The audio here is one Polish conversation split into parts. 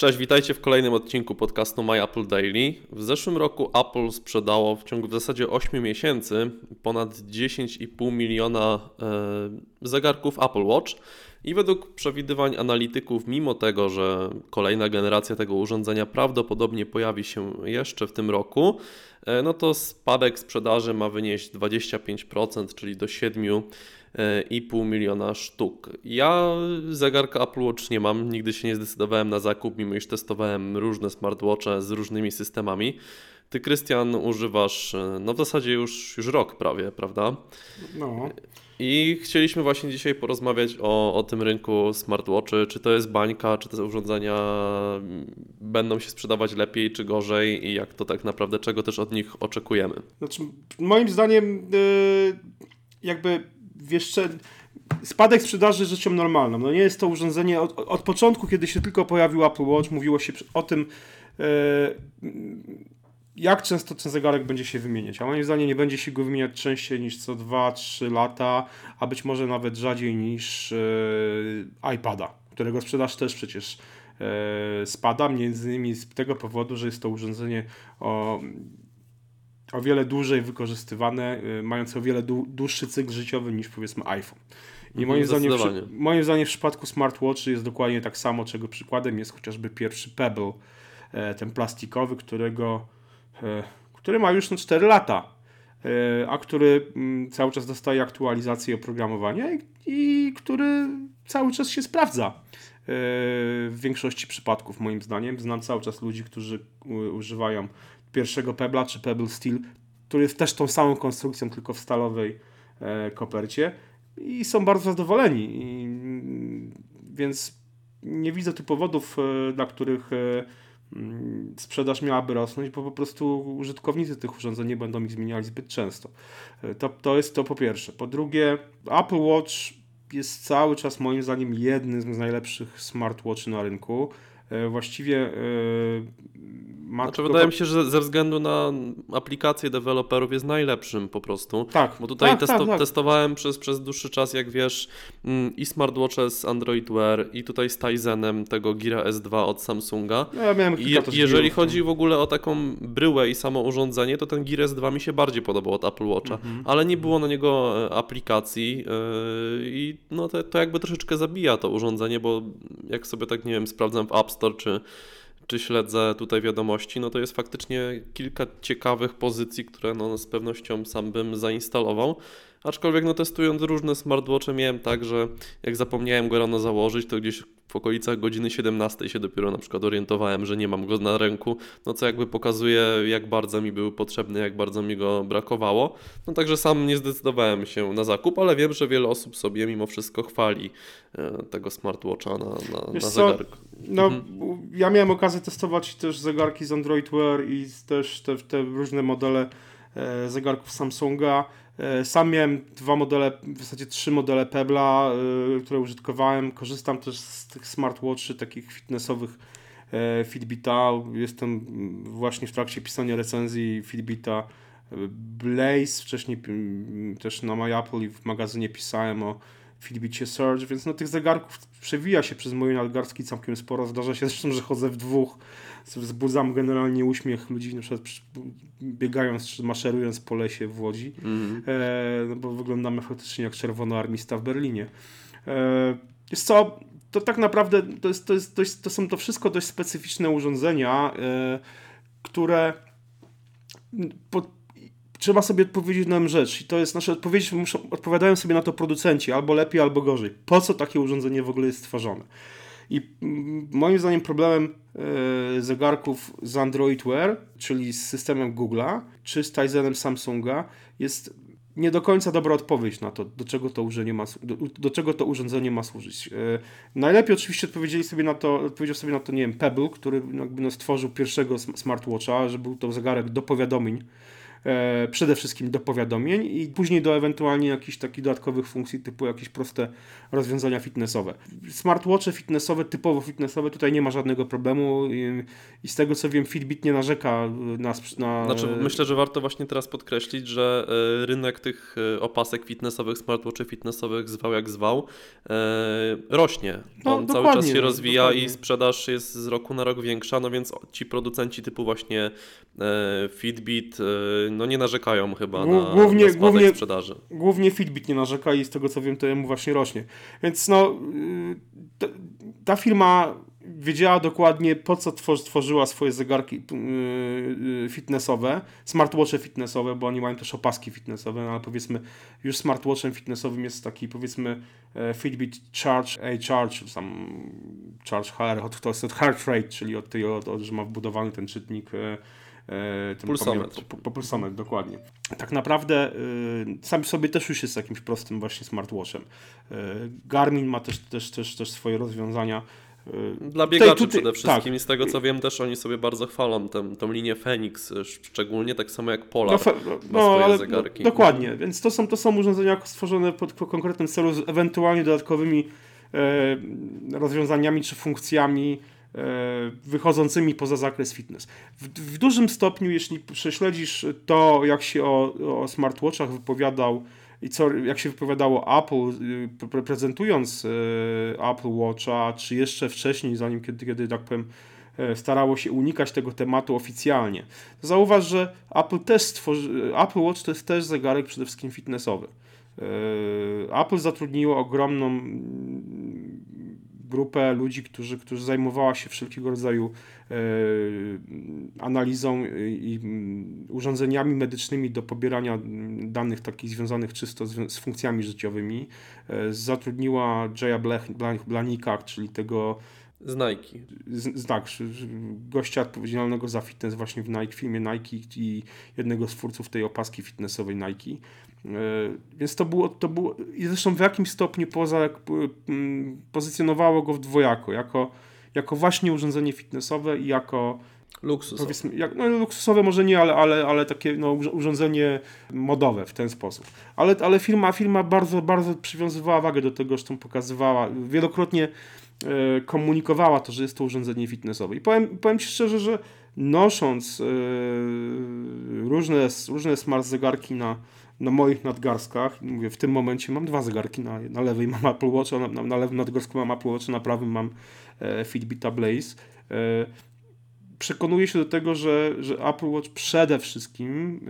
Cześć, witajcie w kolejnym odcinku podcastu My Apple Daily. W zeszłym roku Apple sprzedało w ciągu w zasadzie 8 miesięcy ponad 10,5 miliona e, zegarków Apple Watch. I według przewidywań analityków, mimo tego, że kolejna generacja tego urządzenia prawdopodobnie pojawi się jeszcze w tym roku, e, no to spadek sprzedaży ma wynieść 25%, czyli do 7 2,5 miliona sztuk. Ja zegarka Apple Watch nie mam, nigdy się nie zdecydowałem na zakup, mimo iż testowałem różne smartwatche z różnymi systemami. Ty, Krystian, używasz no w zasadzie już, już rok prawie, prawda? No. I chcieliśmy właśnie dzisiaj porozmawiać o, o tym rynku smartwatchy. Czy to jest bańka, czy te urządzenia będą się sprzedawać lepiej, czy gorzej i jak to tak naprawdę, czego też od nich oczekujemy? Znaczy, moim zdaniem, yy, jakby jeszcze spadek sprzedaży rzeczą normalną. No nie jest to urządzenie od, od, początku, kiedy się tylko pojawił Apple Watch, mówiło się o tym, e, jak często ten zegarek będzie się wymieniać. A moim zdaniem nie będzie się go wymieniać częściej niż co 2-3 lata, a być może nawet rzadziej niż e, iPada, którego sprzedaż też przecież e, spada, między innymi z tego powodu, że jest to urządzenie o o wiele dłużej wykorzystywane, y, mające o wiele dłuższy cykl życiowy niż powiedzmy iPhone. I moim zdaniem, moim zdaniem w przypadku smartwatchy jest dokładnie tak samo, czego przykładem jest chociażby pierwszy Pebble, e, ten plastikowy, którego, e, który ma już no 4 lata, e, a który mm, cały czas dostaje aktualizacje oprogramowania i, i który cały czas się sprawdza w większości przypadków moim zdaniem. Znam cały czas ludzi, którzy używają pierwszego Pebla czy Pebble Steel, który jest też tą samą konstrukcją, tylko w stalowej e, kopercie i są bardzo zadowoleni. I, więc nie widzę tu powodów, e, dla których e, mm, sprzedaż miałaby rosnąć, bo po prostu użytkownicy tych urządzeń nie będą ich zmieniali zbyt często. E, to, to jest to po pierwsze. Po drugie, Apple Watch jest cały czas moim zdaniem jednym z najlepszych smartwatchy na rynku. E, właściwie e, ma znaczy, wydaje mi się, że ze względu na aplikację deweloperów jest najlepszym po prostu. Tak. Bo tutaj tak, testo tak, tak. testowałem przez, przez dłuższy czas, jak wiesz, mm, i smartwatche z Android Wear, i tutaj z Tizenem tego Gira S2 od Samsunga. No, ja miałem I jeżeli chodzi w ogóle o taką bryłę i samo urządzenie, to ten Gear S2 mi się bardziej podobał od Apple Watcha, mhm. ale nie było na niego e, aplikacji yy, i no to, to jakby troszeczkę zabija to urządzenie, bo jak sobie tak, nie wiem, sprawdzam w App Store czy czy śledzę tutaj wiadomości, no to jest faktycznie kilka ciekawych pozycji, które no z pewnością sam bym zainstalował. Aczkolwiek no testując różne smartwatche miałem tak, że jak zapomniałem go rano założyć, to gdzieś w okolicach godziny 17 się dopiero na przykład orientowałem, że nie mam go na ręku, no co jakby pokazuje jak bardzo mi był potrzebny, jak bardzo mi go brakowało. No także sam nie zdecydowałem się na zakup, ale wiem, że wiele osób sobie mimo wszystko chwali e, tego smartwatcha na, na, na zegarku. No, mhm. ja miałem okazję testować też zegarki z Android Wear i też te, te różne modele zegarków Samsunga. E, sam miałem dwa modele, w zasadzie trzy modele Pebla, e, które użytkowałem. Korzystam też z tych smartwatchy takich fitnessowych e, Fitbita. Jestem właśnie w trakcie pisania recenzji Fitbita Blaze. Wcześniej też na MyApple i w magazynie pisałem o Fitbicie Surge, więc no tych zegarków przewija się przez moje nadgarstki całkiem sporo. Zdarza się zresztą, że chodzę w dwóch wzbudzam generalnie uśmiech ludzi, na przykład biegając czy maszerując po lesie w Łodzi, mm. e, no bo wyglądamy faktycznie jak czerwonoarmista w Berlinie. E, jest co, to tak naprawdę to, jest, to, jest dość, to są to wszystko dość specyficzne urządzenia, e, które po, trzeba sobie odpowiedzieć na rzecz i to jest nasze odpowiedzi, muszą, odpowiadają sobie na to producenci, albo lepiej, albo gorzej. Po co takie urządzenie w ogóle jest stworzone? I moim zdaniem problemem e, zegarków z Android Wear, czyli z systemem Google'a, czy z Tizenem Samsunga, jest nie do końca dobra odpowiedź na to, do czego to urządzenie ma, do, do czego to urządzenie ma służyć. E, najlepiej oczywiście odpowiedzieli sobie na to, odpowiedział sobie na to, nie wiem, Pebble, który jakby no, stworzył pierwszego smartwatcha, że był to zegarek do powiadomień przede wszystkim do powiadomień i później do ewentualnie jakichś takich dodatkowych funkcji typu jakieś proste rozwiązania fitnessowe. Smartwatche fitnessowe, typowo fitnessowe, tutaj nie ma żadnego problemu i, i z tego co wiem Fitbit nie narzeka na... na... Znaczy myślę, że warto właśnie teraz podkreślić, że e, rynek tych e, opasek fitnessowych, smartwatchy fitnessowych zwał jak zwał, e, rośnie. No, On cały czas się rozwija dokładnie. i sprzedaż jest z roku na rok większa, no więc ci producenci typu właśnie Fitbit no nie narzekają chyba na, głównie, na głównie, sprzedaży. Głównie Fitbit nie narzeka i z tego co wiem to jemu właśnie rośnie. Więc no y, ta firma wiedziała dokładnie po co tworzyła swoje zegarki y, y, fitnessowe, smartwatche fitnessowe, bo oni mają też opaski fitnessowe, no ale powiedzmy już smartwatchem fitnessowym jest taki powiedzmy e, Fitbit Charge A Charge, sam Charge HR, to jest od heart rate, czyli od tego, od, że ma wbudowany ten czytnik E, ten pulsometr. Po, po, pulsometr, dokładnie. Tak naprawdę y, sam sobie też już jest jakimś prostym właśnie smartwatchem. Y, Garmin ma też, też, też, też swoje rozwiązania. Dla biegaczy tutaj, tutaj, przede wszystkim tak. i z tego co wiem też oni sobie bardzo chwalą tę, tą linię Phoenix, szczególnie tak samo jak Polar no, no, ale, zegarki. No, dokładnie, więc to są, to są urządzenia stworzone pod konkretnym celu z ewentualnie dodatkowymi e, rozwiązaniami czy funkcjami E, wychodzącymi poza zakres fitness. W, w, dużym stopniu, jeśli prześledzisz to, jak się o, o smartwatchach wypowiadał i co, jak się wypowiadało Apple, y, prezentując e, Apple Watcha, czy jeszcze wcześniej, zanim kiedy, kiedy tak powiem, e, starało się unikać tego tematu oficjalnie, zauważ, że Apple też stworzy, Apple Watch to jest też zegarek przede wszystkim fitnessowy. Apple zatrudniło ogromną grupę ludzi, którzy, którzy zajmowała się wszelkiego rodzaju e, analizą i urządzeniami medycznymi do pobierania danych takich związanych czysto z, funkcjami życiowymi. E, zatrudniła Jaya Blanika, czyli tego z Nike. Z, tak, gościa odpowiedzialnego za fitness właśnie w Nike, filmie Nike i jednego z twórców tej opaski fitnessowej Nike. E, więc to było, to było i zresztą w jakimś stopniu poza, pozycjonowało go w dwojako, jako, jako właśnie urządzenie fitnessowe i jako Luksusowe. Powiedzmy, jak, no, luksusowe może nie, ale, ale, ale takie no, urządzenie modowe w ten sposób. Ale, ale firma, firma bardzo, bardzo przywiązywała wagę do tego, zresztą pokazywała, wielokrotnie e, komunikowała to, że jest to urządzenie fitnessowe. I powiem, powiem Ci szczerze, że nosząc e, różne, różne smart zegarki na, na moich nadgarstkach, mówię, w tym momencie mam dwa zegarki, na, na lewej mam Apple Watch, na, na, na lewym nadgarstku mam Apple Watch, na prawym mam e, Fitbita Blaze. E, przekonuję się do tego, że, że Apple Watch przede wszystkim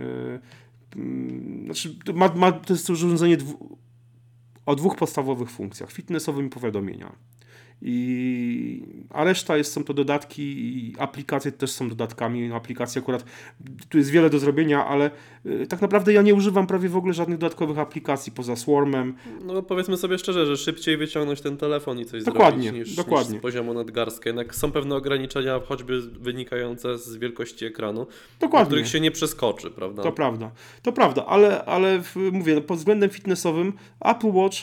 e, mm, znaczy, ma, ma, to jest urządzenie dwu, o dwóch podstawowych funkcjach, fitnessowym i powiadomienia. I, a reszta jest, są to dodatki i aplikacje też są dodatkami. Aplikacje akurat, tu jest wiele do zrobienia, ale y, tak naprawdę ja nie używam prawie w ogóle żadnych dodatkowych aplikacji poza Swarmem. No powiedzmy sobie szczerze, że szybciej wyciągnąć ten telefon i coś dokładnie, zrobić niż, dokładnie. niż z poziomu nadgarstka. Jednak są pewne ograniczenia, choćby wynikające z wielkości ekranu, dokładnie. których się nie przeskoczy, prawda? To prawda, to prawda, ale, ale mówię, no, pod względem fitnessowym Apple Watch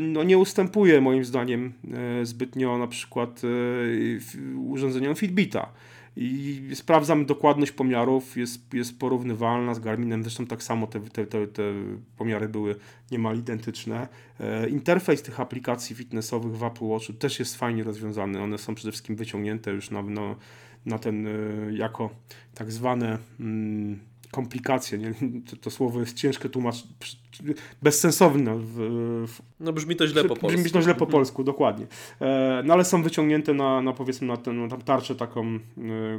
no, nie ustępuje moim zdaniem e, zbytnio na przykład e, urządzeniom Fitbita. I sprawdzam dokładność pomiarów, jest, jest porównywalna z Garminem, zresztą tak samo te, te, te, te pomiary były niemal identyczne. Interfejs tych aplikacji fitnessowych w Apple Watchu też jest fajnie rozwiązany, one są przede wszystkim wyciągnięte już na, no, na ten jako tak zwane mm, komplikacje. Nie? To, to, słowo jest ciężkie tłumaczyć, bezsensowne. W, w, no brzmi to źle po polsku. Brzmi to źle po polsku, dokładnie. E, no ale są wyciągnięte na, na powiedzmy na, tę na tarczę taką, e,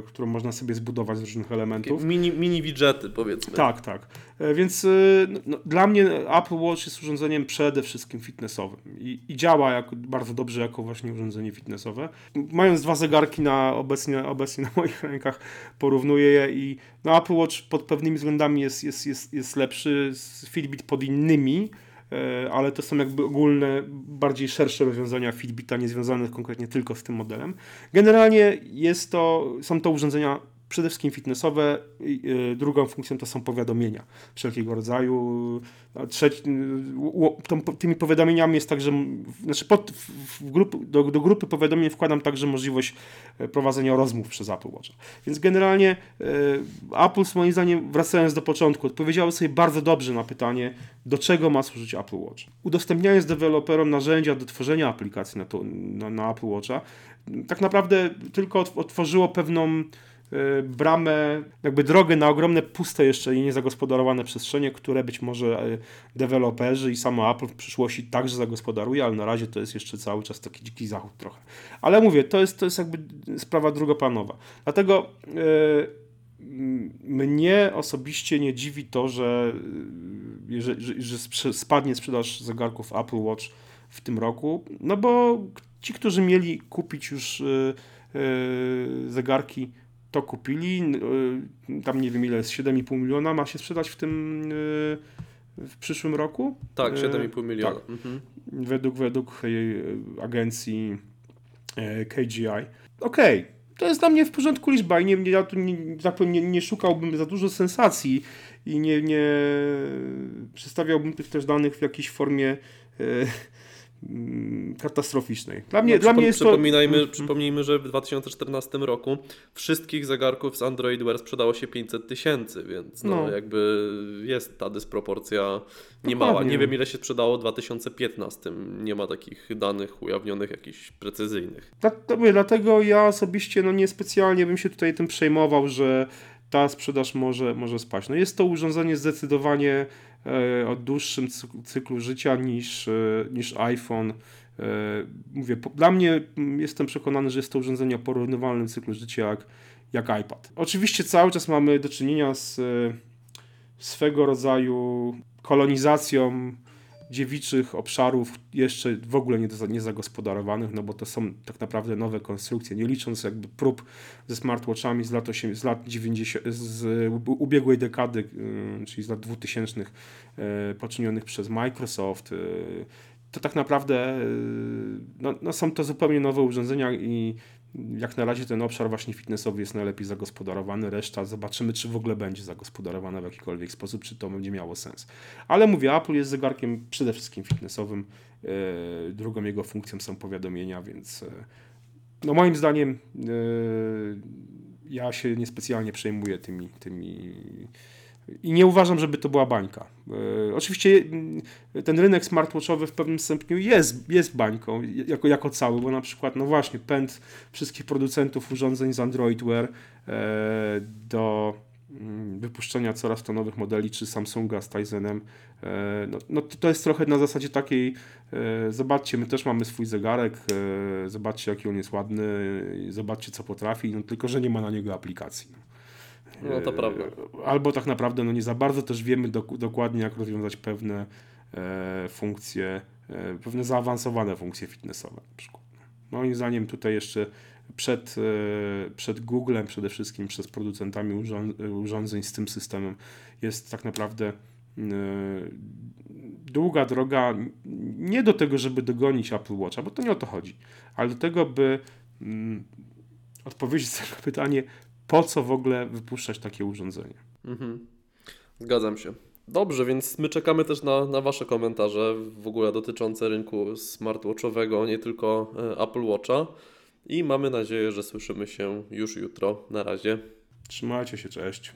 którą można sobie zbudować z różnych elementów. Takie mini, mini widgety powiedzmy. Tak, tak. E, więc e, no, no, dla mnie Apple Watch jest urządzeniem przede wszystkim fitnessowym i, i działa jako, bardzo dobrze jako właśnie urządzenie fitnessowe. Mając dwa zegarki na, obecnie, obecnie na moich rękach, porównuję je i no, Apple Watch pod pewnymi względami jest, jest, jest, jest lepszy, Fitbit pod innymi, e, ale to są jakby ogólne, bardziej szersze rozwiązania Fitbita, nie związane konkretnie tylko z tym modelem. Generalnie jest to, są to urządzenia przede wszystkim fitnessowe. Y, drugą funkcją to są powiadomienia wszelkiego rodzaju. Trzeci, y, tymi powiadomieniami jest także, znaczy pod, do, do grupy powiadomień wkładam także możliwość e, prowadzenia rozmów przez Apple Watch. Więc generalnie Apple moim zdaniem, wracając do początku, odpowiedziało sobie bardzo dobrze na pytanie, do czego ma służyć Apple Watch. Udostępniając deweloperom narzędzia do tworzenia aplikacji na, to, na, na Apple Watcha, tak naprawdę tylko otworzyło pewną e, bramę, jakby drogę na ogromne puste jeszcze i niezagospodarowane przestrzenie, które być może e, deweloperzy i samo Apple w przyszłości także zagospodaruje, ale na razie to jest jeszcze cały czas taki dziki zachód trochę. Ale mówię, to jest, to jest jakby sprawa drugoplanowa. Dlatego yy, mnie osobiście nie dziwi to, że, że, że, że spadnie sprzedaż zegarków Apple Watch w tym roku, no bo ci, którzy mieli kupić już yy, zegarki, to kupili. Yy, tam nie wiem ile jest, 7,5 miliona ma się sprzedać w tym w przyszłym roku. Tak, 7,5 miliona. Tak. Mhm. Według, według agencji KGI. Okej, okay to jest dla mnie w porządku liczba i nie, ja tu nie, tak nie, nie szukałbym za dużo sensacji i nie, nie przedstawiałbym tych też danych w jakiejś formie katastroficznej. Dla mnie, no, dla mnie jest przypominajmy, to... Przypomnijmy, że w 2014 roku wszystkich zegarków z Android Wear sprzedało się 500 tysięcy, więc no, no, jakby jest ta dysproporcja niemała. Nie wiem ile się sprzedało w 2015. Nie ma takich danych ujawnionych jakichś precyzyjnych. Dlatego ja osobiście no niespecjalnie bym się tutaj tym przejmował, że ta sprzedaż może, może spaść. No jest to urządzenie zdecydowanie o dłuższym cyklu życia niż, e, niż iPhone. E, mówię, dla mnie jestem przekonany, że jest to urządzenie o porównywalnym cyklu życia jak, jak iPad. Oczywiście cały czas mamy do czynienia z swego rodzaju kolonizacją dziewiczych obszarów jeszcze w ogóle nie, nie zagospodarowanych, no bo to są tak naprawdę nowe konstrukcje, nie licząc jakby prób ze smartwatchami z lat, 8, z lat 90, z ubiegłej dekady, y, czyli z lat 2000 y, poczynionych przez Microsoft, y, to tak naprawdę no, no są to zupełnie nowe urządzenia i jak na razie ten obszar właśnie fitnessowy jest najlepiej zagospodarowany, reszta zobaczymy, czy w ogóle będzie zagospodarowana w jakikolwiek sposób, czy to będzie miało sens. Ale mówię, Apple jest zegarkiem przede wszystkim fitnessowym, e, drugą jego funkcją są powiadomienia, więc e, no moim zdaniem e, ja się niespecjalnie przejmuję tymi, tymi i nie uważam, żeby to była bańka. E, oczywiście mm, ten rynek smartwatchowy w pewnym stopniu jest, jest bańką jako, jako cały, bo na przykład, no właśnie, pęd wszystkich producentów urządzeń z Android Wear e, do mm, wypuszczenia coraz to nowych modeli, czy Samsunga z Tizenem, e, no, no to jest trochę na zasadzie takiej, zobaczcie, my też mamy swój zegarek, zobaczcie jaki on jest ładny, zobaczcie co potrafi, no tylko, że nie ma na niego aplikacji. No. To prawda. E, albo tak naprawdę no nie za bardzo też wiemy do, dokładnie, jak rozwiązać pewne e, funkcje, e, pewne zaawansowane funkcje fitnessowe na przykład. Moim zdaniem tutaj jeszcze przed, e, przed Googlem, przede wszystkim przez producentami urządzeń z tym systemem jest tak naprawdę e, długa droga nie do tego, żeby dogonić Apple Watcha, bo to nie o to chodzi, ale do tego, by mm, odpowiedzieć na pytanie, po co w ogóle wypuszczać takie urządzenie. Mhm. Zgadzam się. Dobrze, więc my czekamy też na, na Wasze komentarze w ogóle dotyczące rynku smartwatchowego, nie tylko e, Apple Watcha. I mamy nadzieję, że słyszymy się już jutro. Na razie. Trzymajcie się, cześć.